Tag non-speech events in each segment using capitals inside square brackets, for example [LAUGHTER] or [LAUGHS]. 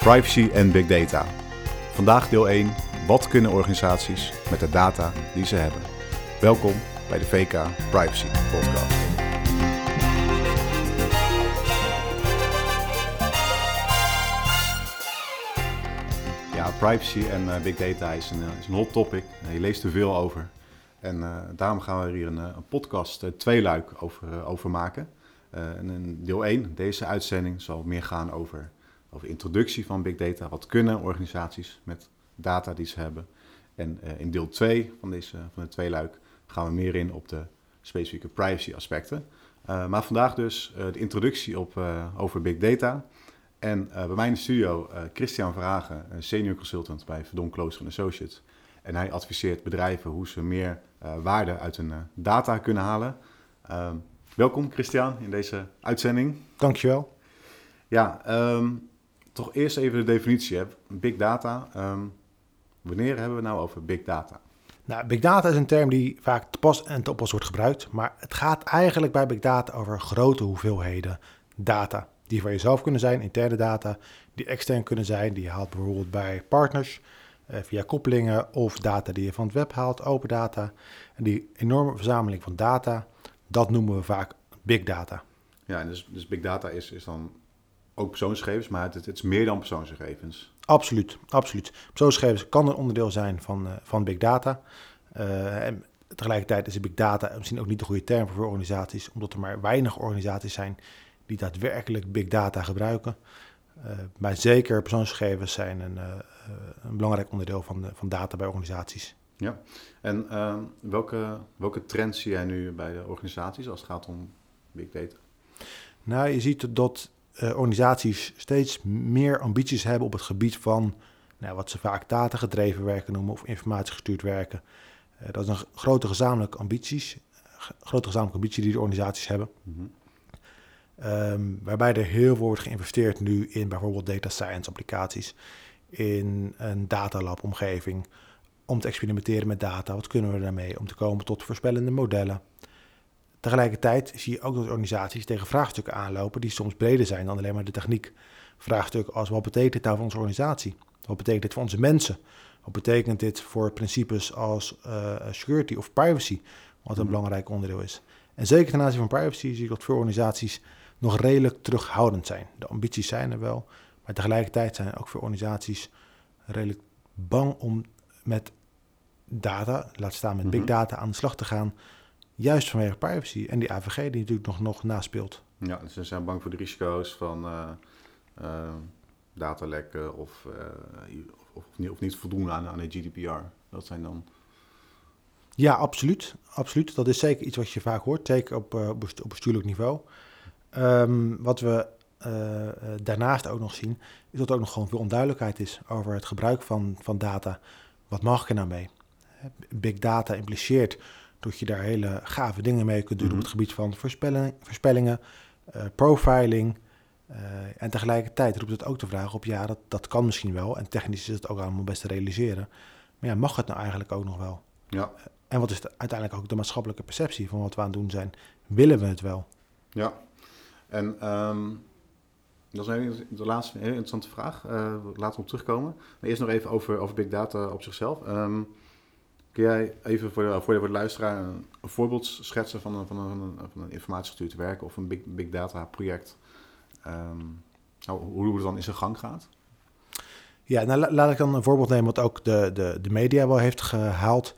Privacy en big data. Vandaag deel 1. Wat kunnen organisaties met de data die ze hebben? Welkom bij de VK Privacy Podcast. Ja, privacy en uh, big data is een, is een hot topic. je leest er veel over. En daarom gaan we er hier een, een podcast uh, tweeluik over, over maken. en in deel 1, deze uitzending, zal meer gaan over over introductie van big data. Wat kunnen organisaties met data die ze hebben? En uh, in deel 2 van, deze, van het tweeluik gaan we meer in op de specifieke privacy aspecten. Uh, maar vandaag dus uh, de introductie op, over big data. En bij mij in de studio Christian Vragen, senior consultant bij Verdon Klooster Associates. En hij adviseert bedrijven hoe ze meer waarde uit hun data kunnen halen. welkom Christian in deze uitzending. Dankjewel. Ja, um, toch eerst even de definitie. Hè. Big data. Um, wanneer hebben we nou over big data? Nou, big data is een term die vaak te pas en te oppas wordt gebruikt. Maar het gaat eigenlijk bij big data over grote hoeveelheden data. Die voor jezelf kunnen zijn, interne data, die extern kunnen zijn. Die je haalt bijvoorbeeld bij partners eh, via koppelingen of data die je van het web haalt, open data. En die enorme verzameling van data, dat noemen we vaak big data. Ja, dus, dus big data is, is dan ook persoonsgegevens, maar het, het, is meer dan persoonsgegevens. Absoluut, absoluut. Persoonsgegevens kan een onderdeel zijn van, uh, van big data. Uh, en tegelijkertijd is big data misschien ook niet de goede term voor organisaties, omdat er maar weinig organisaties zijn die daadwerkelijk big data gebruiken. Uh, maar zeker persoonsgegevens zijn een, een belangrijk onderdeel van, van data bij organisaties. Ja, en welke, welke trends zie jij nu bij de organisaties als het gaat om big data? Nou, je ziet dat organisaties steeds meer ambities hebben op het gebied van nou, wat ze vaak datagedreven werken noemen of informatiegestuurd werken. Uh, dat is een grote gezamenlijke ambities, grote gezamenlijke ambitie die de organisaties hebben. Mm -hmm. um, waarbij er heel veel wordt geïnvesteerd nu in bijvoorbeeld data science applicaties, in een datalab omgeving, om te experimenteren met data. Wat kunnen we daarmee? Om te komen tot voorspellende modellen. Tegelijkertijd zie je ook dat organisaties tegen vraagstukken aanlopen die soms breder zijn dan alleen maar de techniek. Vraagstukken als wat betekent dit nou voor onze organisatie? Wat betekent dit voor onze mensen? Wat betekent dit voor principes als uh, security of privacy, wat een mm. belangrijk onderdeel is? En zeker ten aanzien van privacy zie ik dat veel organisaties nog redelijk terughoudend zijn. De ambities zijn er wel, maar tegelijkertijd zijn ook veel organisaties redelijk bang om met data, laat staan met big mhm. data, aan de slag te gaan Juist vanwege privacy en die AVG die natuurlijk nog, nog naspeelt. Ja, dus ze zijn bang voor de risico's van uh, uh, datalekken of, uh, of, of, niet, of niet voldoen aan, aan de GDPR. Dat zijn dan... Ja, absoluut. absoluut. Dat is zeker iets wat je vaak hoort, zeker op, op bestuurlijk niveau. Um, wat we daarnaast ook nog zien, is dat er ook nog gewoon veel onduidelijkheid is over het gebruik van, van data. Wat mag ik er nou mee? Big data impliceert dat je daar hele gave dingen mee kunt doen op mhm. het gebied van voorspelling, voorspellingen, uh, profiling. Uh, en tegelijkertijd roept het ook de vraag op, ja, dat, dat kan misschien wel. En technisch is het ook allemaal best te realiseren. Maar ja, mag het nou eigenlijk ook nog wel? Ja. Uh, en wat is de, uiteindelijk ook de maatschappelijke perceptie van wat we aan het doen zijn? Willen we het wel? Ja, en um, dat is de laatste hele interessante vraag. laten we op terugkomen. Maar eerst nog even over, over big data op zichzelf. Um, Kun jij even voor de, voor de, luisteraar een, voorbeeld schetsen van een, van een, van een informatiegestuurd werk of een big, big data project? Um, hoe het dan in zijn gang gaat? Ja, nou laat ik dan een voorbeeld nemen wat ook de, de, de media wel heeft gehaald.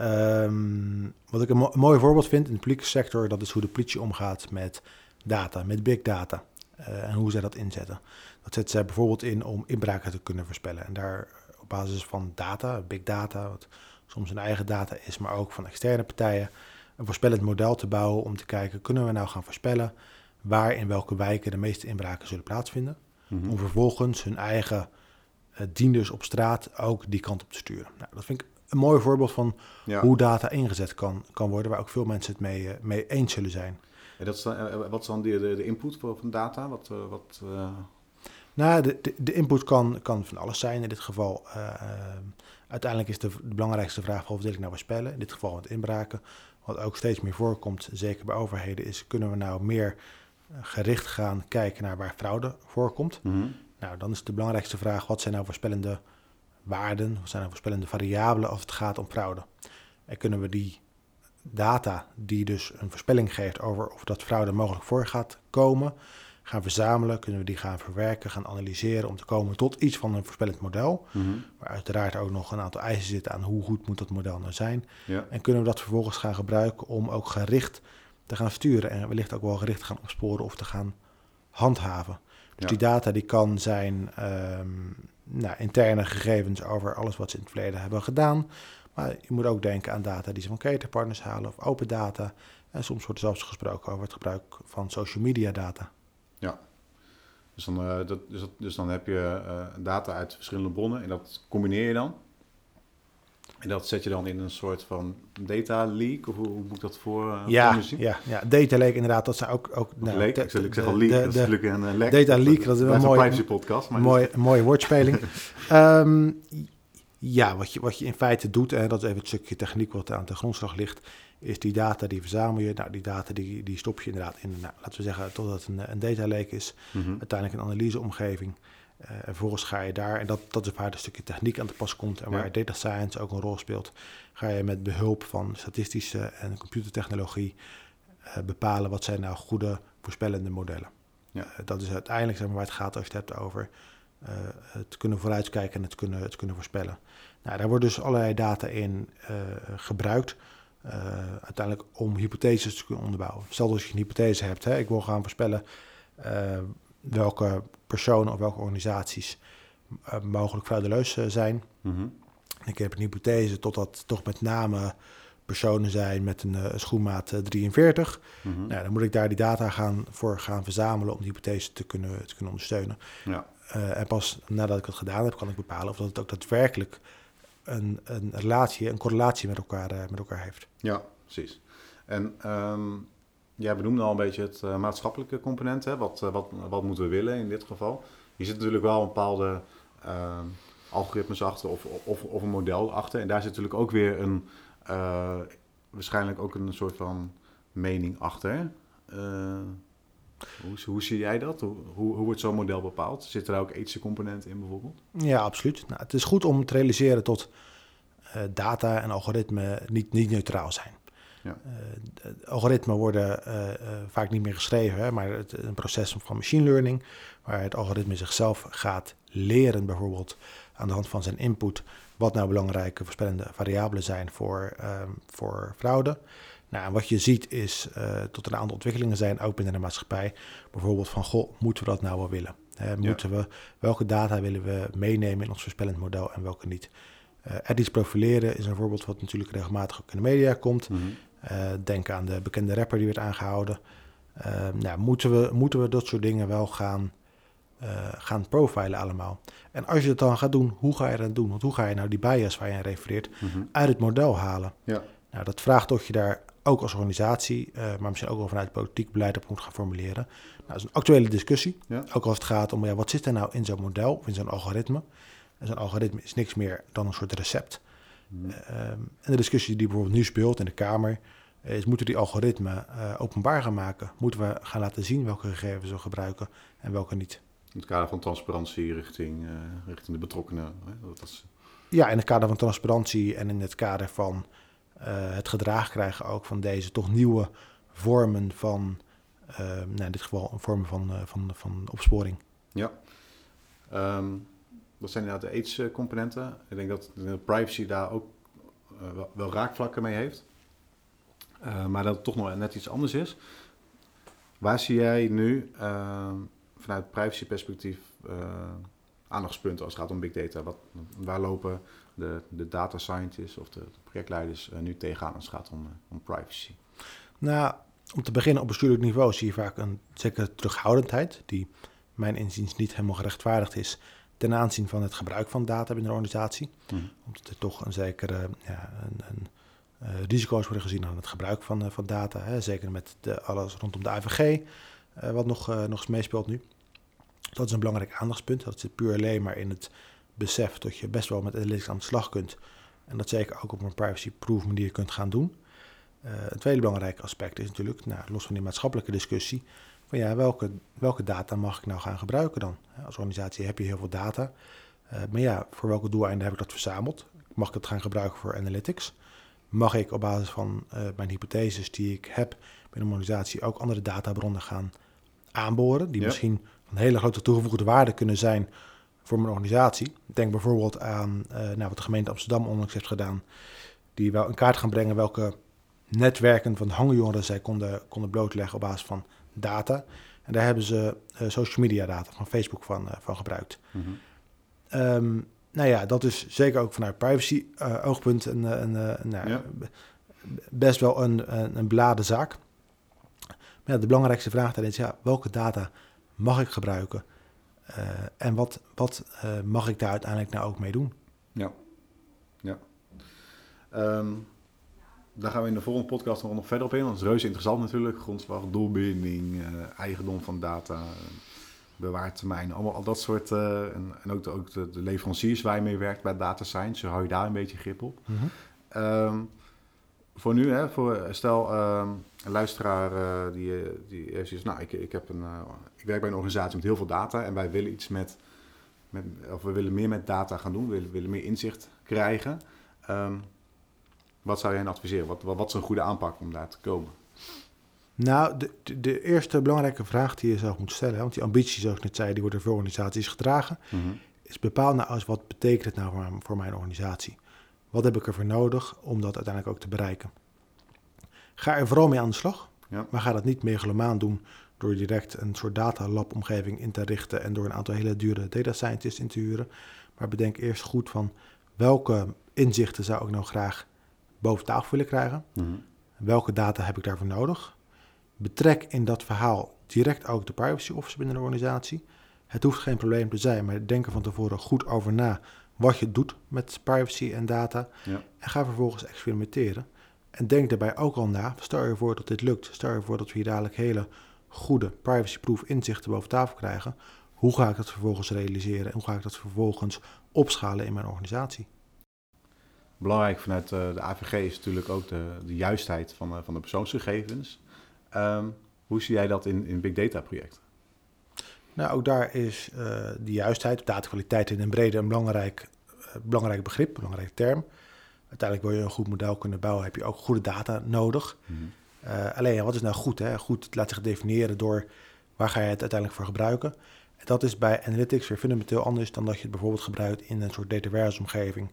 Um, wat ik een, mo mooi voorbeeld vind in de publieke sector, dat is hoe de politie omgaat met data, met big data. Uh, en hoe zij dat inzetten. Dat zetten zij bijvoorbeeld in om inbraken te kunnen voorspellen. En daar op basis van data, big data, wat soms hun eigen data is, maar ook van externe partijen, een voorspellend model te bouwen om te kijken, kunnen we nou gaan voorspellen waar in welke wijken de meeste inbraken zullen plaatsvinden, mhm. om vervolgens hun eigen uh, dienders op straat ook die kant op te sturen. Nou, dat vind ik een mooi voorbeeld van hoe data ingezet kan, kan worden, waar ook veel mensen het mee, uh, mee eens zullen zijn. En dat is dan, uh, wat is dan de, de, de input van data? Wat, wat, nou, de, de, de, input kan, kan van alles zijn. In dit geval, uiteindelijk is de, de, belangrijkste vraag: wat wil ik nou voorspellen? In dit geval met inbraken. Wat ook steeds meer voorkomt, zeker bij overheden, is: kunnen we nou meer eh, gericht gaan kijken naar waar fraude voorkomt? Mm -hmm. Nou, dan is de belangrijkste vraag: wat zijn nou voorspellende waarden, wat zijn nou voorspellende variabelen als het gaat om fraude? En kunnen we die data, die dus een voorspelling geeft over of dat fraude mogelijk voor gaat komen, gaan verzamelen, kunnen we die gaan verwerken, gaan analyseren om te komen tot iets van een voorspellend model. Mhm. Waar uiteraard ook nog een aantal eisen zitten aan hoe goed moet dat model nou zijn. Ja. En kunnen we dat vervolgens gaan gebruiken om ook gericht te gaan sturen en wellicht ook wel gericht gaan opsporen of te gaan handhaven. Dus Ja. die data die kan zijn ehm, nou, interne gegevens over alles wat ze in het verleden hebben gedaan. Maar je moet ook denken aan data die ze van ketenpartners halen of open data. En soms wordt er zelfs gesproken over het gebruik van social media data. Dus, dan, eh, dat, dus, dat- dus dan heb je eh, data uit verschillende bronnen en dat combineer je dan. En dat zet je dan in een soort van data leak, of hoe, hoe moet ik dat voor, voor ja, ja, ja, data lake inderdaad, dat zijn ook... ook Of leak? ik, zeg, ik zeg de- al leak, de- dat is natuurlijk een lek. Data leak, dat is wel een privacy podcast. Maar Mooi, een mooie woordspeling. [LAUGHS] Ehm, ja, wat je, wat je in feite doet, en dat is even het stukje techniek wat aan de grondslag ligt, is die data die verzamel je. Nou, die data die, die stop je inderdaad in, nou, laten we zeggen, totdat het een, een data lake is. Mhm. Uiteindelijk een analyseomgeving. Eh, en vervolgens ga je daar, en dat, dat is waar het stukje techniek aan te pas komt en waar Ja. data science ook een rol speelt, ga je met behulp van statistische en computertechnologie eh, bepalen wat zijn nou goede voorspellende modellen. Ja. Eh, dat is uiteindelijk zeg maar, waar het gaat als je het hebt over het kunnen vooruitkijken en het kunnen, het kunnen voorspellen. Nou, daar wordt dus allerlei data in gebruikt. Eh, uiteindelijk om hypotheses te kunnen onderbouwen. Stel dat je een hypothese hebt, hè, ik wil gaan voorspellen eh, welke personen of welke organisaties eh, mogelijk fraudeleus zijn. Mhm. Ik heb een hypothese totdat toch met name personen zijn met een schoenmaat eh, 43. Mhm. Nou, dan moet ik daar die data gaan, voor gaan verzamelen om die hypothese te kunnen, te kunnen ondersteunen. Ja. En pas nadat ik het gedaan heb, kan ik bepalen of dat het ook daadwerkelijk een, een relatie, een correlatie met elkaar, eh, met elkaar heeft. Ja, precies. En ehm, jij benoemde al een beetje het eh, maatschappelijke component. Hè? Wat, eh, wat, wat moeten we willen in dit geval? Je zit natuurlijk wel een bepaalde ehm, algoritmes achter of, of, of een model achter. En daar zit natuurlijk ook weer een, waarschijnlijk ook een soort van mening achter. Hoe, hoe zie jij dat? Hoe, hoe, hoe wordt zo'n model bepaald? Zit er ook ethische component in bijvoorbeeld? Ja, absoluut. Nou, het is goed om te realiseren tot eh, data en algoritme niet, niet neutraal zijn. Ja. Eh, algoritmen worden eh, vaak niet meer geschreven, hè, maar het een proces van machine learning, waar het algoritme zichzelf gaat leren, bijvoorbeeld aan de hand van zijn input, wat nou belangrijke voorspellende variabelen zijn voor, ehm, voor fraude. Nou, en wat je ziet is uh, tot een aantal ontwikkelingen zijn, ook binnen de maatschappij. Bijvoorbeeld van, goh, moeten we dat nou wel willen? Hè, moeten we, welke data willen we meenemen in ons voorspellend model en welke niet? Uh, profileren is een voorbeeld wat natuurlijk regelmatig ook in de media komt. Uh, denk aan de bekende rapper die werd aangehouden. Uh, nou, moeten, we, moeten we dat soort dingen wel gaan, gaan profilen allemaal? En als je het dan gaat doen, hoe ga je dat doen? Want hoe ga je nou die bias waar je aan refereert Mhm. uit het model halen? Ja. Nou, dat vraagt of je daar ook als organisatie, uh, maar misschien ook wel vanuit politiek beleid op moet gaan formuleren. Nou, dat is een actuele discussie. Ja. Ook als het gaat om ja, wat zit er nou in zo'n model of in zo'n algoritme. En zo'n algoritme is niks meer dan een soort recept. Mhm. Um, en de discussie die bijvoorbeeld nu speelt in de Kamer, is moeten die algoritmen uh, openbaar gaan maken? Moeten we gaan laten zien welke gegevens we gebruiken en welke niet? In het kader van transparantie richting, uh, richting de betrokkenen. Hè? Dat is... Ja, in het kader van transparantie en in het kader van het gedrag krijgen ook van deze toch nieuwe vormen van, uh, nou in dit geval vormen van, uh, van, van opsporing. Ja. Um, dat zijn inderdaad de ethische componenten. Ik denk dat de privacy daar ook wel, raakvlakken mee heeft. Maar dat het toch nog net iets anders is. Waar zie jij nu uh, vanuit privacy perspectief aandachtspunten als het gaat om big data? Wat, waar lopen de, de data scientists of de, de projectleiders nu tegenaan als het gaat om, om privacy? Nou, om te beginnen op bestuurlijk niveau zie je vaak een zekere terughoudendheid, die mijn inziens niet helemaal gerechtvaardigd is ten aanzien van het gebruik van data binnen de organisatie. Mm. Omdat er toch een zekere ja, een, een, uh, risico's worden gezien aan het gebruik van, uh, van data. Hè. Zeker met de, alles rondom de AVG, uh, wat nog, nog eens meespeelt nu. Dat is een belangrijk aandachtspunt. Dat zit puur alleen maar in het besef dat je best wel met analytics aan de slag kunt. En dat zeker ook op een privacy-proof manier kunt gaan doen. Uh, een tweede belangrijk aspect is natuurlijk, nou, los van die maatschappelijke discussie, van ja, welke, welke data mag ik nou gaan gebruiken dan? Als organisatie heb je heel veel data, uh, maar ja, voor welke doeleinden heb ik dat verzameld? Mag ik dat gaan gebruiken voor analytics? Mag ik op basis van uh, mijn hypotheses die ik heb binnen een organisatie ook andere databronnen gaan aanboren, die misschien van hele grote toegevoegde waarde kunnen zijn voor mijn organisatie. Denk bijvoorbeeld aan uh, nou, wat de gemeente Amsterdam onlangs heeft gedaan, die wel in kaart gaan brengen welke netwerken van hangjongeren zij konden, konden blootleggen op basis van data. En daar hebben ze uh, social media data van Facebook van, uh, van gebruikt. Mm -hmm. um, nou ja, dat is zeker ook vanuit privacy oogpunt een, een, een nou, ja. best wel een, een, een beladen zaak. Maar ja, de belangrijkste vraag daarin is, ja, welke data mag ik gebruiken? en wat, wat mag ik daar uiteindelijk nou ook mee doen? Ja, ja. Um, daar gaan we in de volgende podcast nog verder op in. Dat is reuze interessant natuurlijk. Grondslag, doelbinding, uh, eigendom van data, bewaartermijn, allemaal al dat soort. En, en, ook, de, ook de, de, leveranciers waar je mee werkt bij data science. Zo hou je daar een beetje grip op. Mm -hmm. um, voor nu, hè, voor, stel um, een luisteraar uh, die, die heeft zoiets, nou, ik, ik, heb een, ik werk bij een organisatie met heel veel data en wij willen iets met, met of we willen meer met data gaan doen, we willen, willen meer inzicht krijgen. Um, wat zou jij adviseren? Wat, wat, wat, is een goede aanpak om daar te komen? Nou, de, de, eerste belangrijke vraag die je zelf moet stellen, want die ambitie, zoals ik net zei, die wordt door veel organisaties gedragen, mm -hmm. is bepaal nou als wat betekent het nou voor, voor mijn organisatie? Wat heb ik ervoor nodig om dat uiteindelijk ook te bereiken? Ga er vooral mee aan de slag, ja. maar ga dat niet megalomaan doen door direct een soort datalab-omgeving in te richten en door een aantal hele dure data scientists in te huren. Maar bedenk eerst goed van welke inzichten zou ik nou graag boven tafel willen krijgen. Mm -hmm. Welke data heb ik daarvoor nodig? Betrek in dat verhaal direct ook de privacy officer binnen de organisatie. Het hoeft geen probleem te zijn, maar denk er van tevoren goed over na wat je doet met privacy en data. Ja. En ga vervolgens experimenteren. En denk daarbij ook al na, stel je voor dat dit lukt. Stel je voor dat we hier dadelijk hele goede privacyproof inzichten boven tafel krijgen. Hoe ga ik dat vervolgens realiseren en hoe ga ik dat vervolgens opschalen in mijn organisatie? Belangrijk vanuit uh, de AVG is natuurlijk ook de, de juistheid van, uh, van de persoonsgegevens. Um, hoe zie jij dat in, in big data projecten? Nou, ook daar is uh, de juistheid, datakwaliteit in een brede een belangrijk, belangrijk begrip, een belangrijke term. Uiteindelijk wil je een goed model kunnen bouwen, heb je ook goede data nodig. Mm -hmm. alleen, wat is nou goed? Hè? Goed laat zich definiëren door waar ga je het uiteindelijk voor gebruiken. En dat is bij analytics weer fundamenteel anders dan dat je het bijvoorbeeld gebruikt in een soort data warehouse omgeving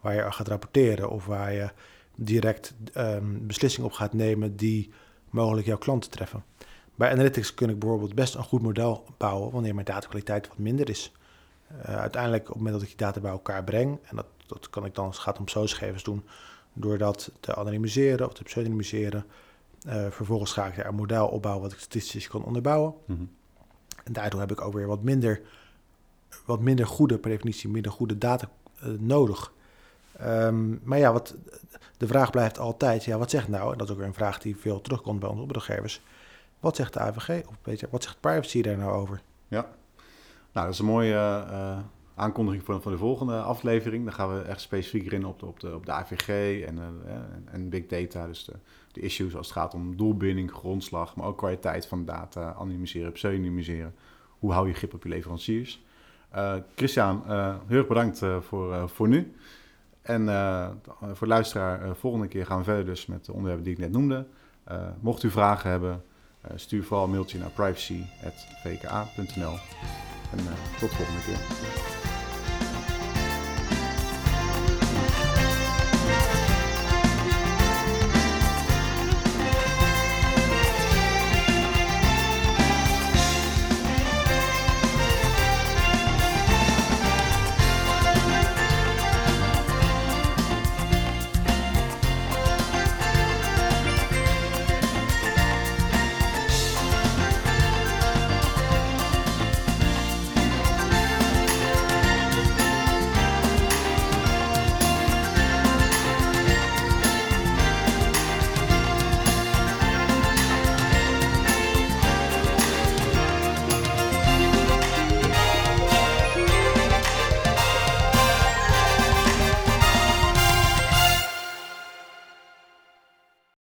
waar je gaat rapporteren of waar je direct um, beslissingen op gaat nemen die mogelijk jouw klanten treffen. Bij analytics kun ik bijvoorbeeld best een goed model bouwen wanneer mijn datakwaliteit wat minder is. Uh, uiteindelijk, op het moment dat ik die data bij elkaar breng, en dat, dat kan ik dan, als het gaat om gegevens doen, door dat te anonimiseren of te pseudonymiseren. Uh, vervolgens ga ik daar een model opbouwen wat ik statistisch kan onderbouwen. Mm -hmm. En daardoor heb ik ook weer wat minder, wat minder goede, per definitie, minder goede data uh, nodig. Um, maar ja, wat, de vraag blijft altijd, ja, wat zegt nou, en dat is ook weer een vraag die veel terugkomt bij onze opdrachtgevers, wat zegt de AVG of beter, wat zegt privacy daar nou over? Ja, nou dat is een mooie uh, aankondiging voor, voor de volgende aflevering. Dan gaan we echt specifieker in op de, op de, op de AVG en, uh, en big data, dus de, issues als het gaat om doelbinding, grondslag, maar ook kwaliteit van data, anonymiseren, pseudonymiseren. Hoe hou je grip op je leveranciers? Christian, heel erg bedankt voor, voor nu. En voor de luisteraar, volgende keer gaan we verder dus met de onderwerpen die ik net noemde. Mocht u vragen hebben, stuur vooral een mailtje naar privacy.vka.nl. En tot de volgende keer.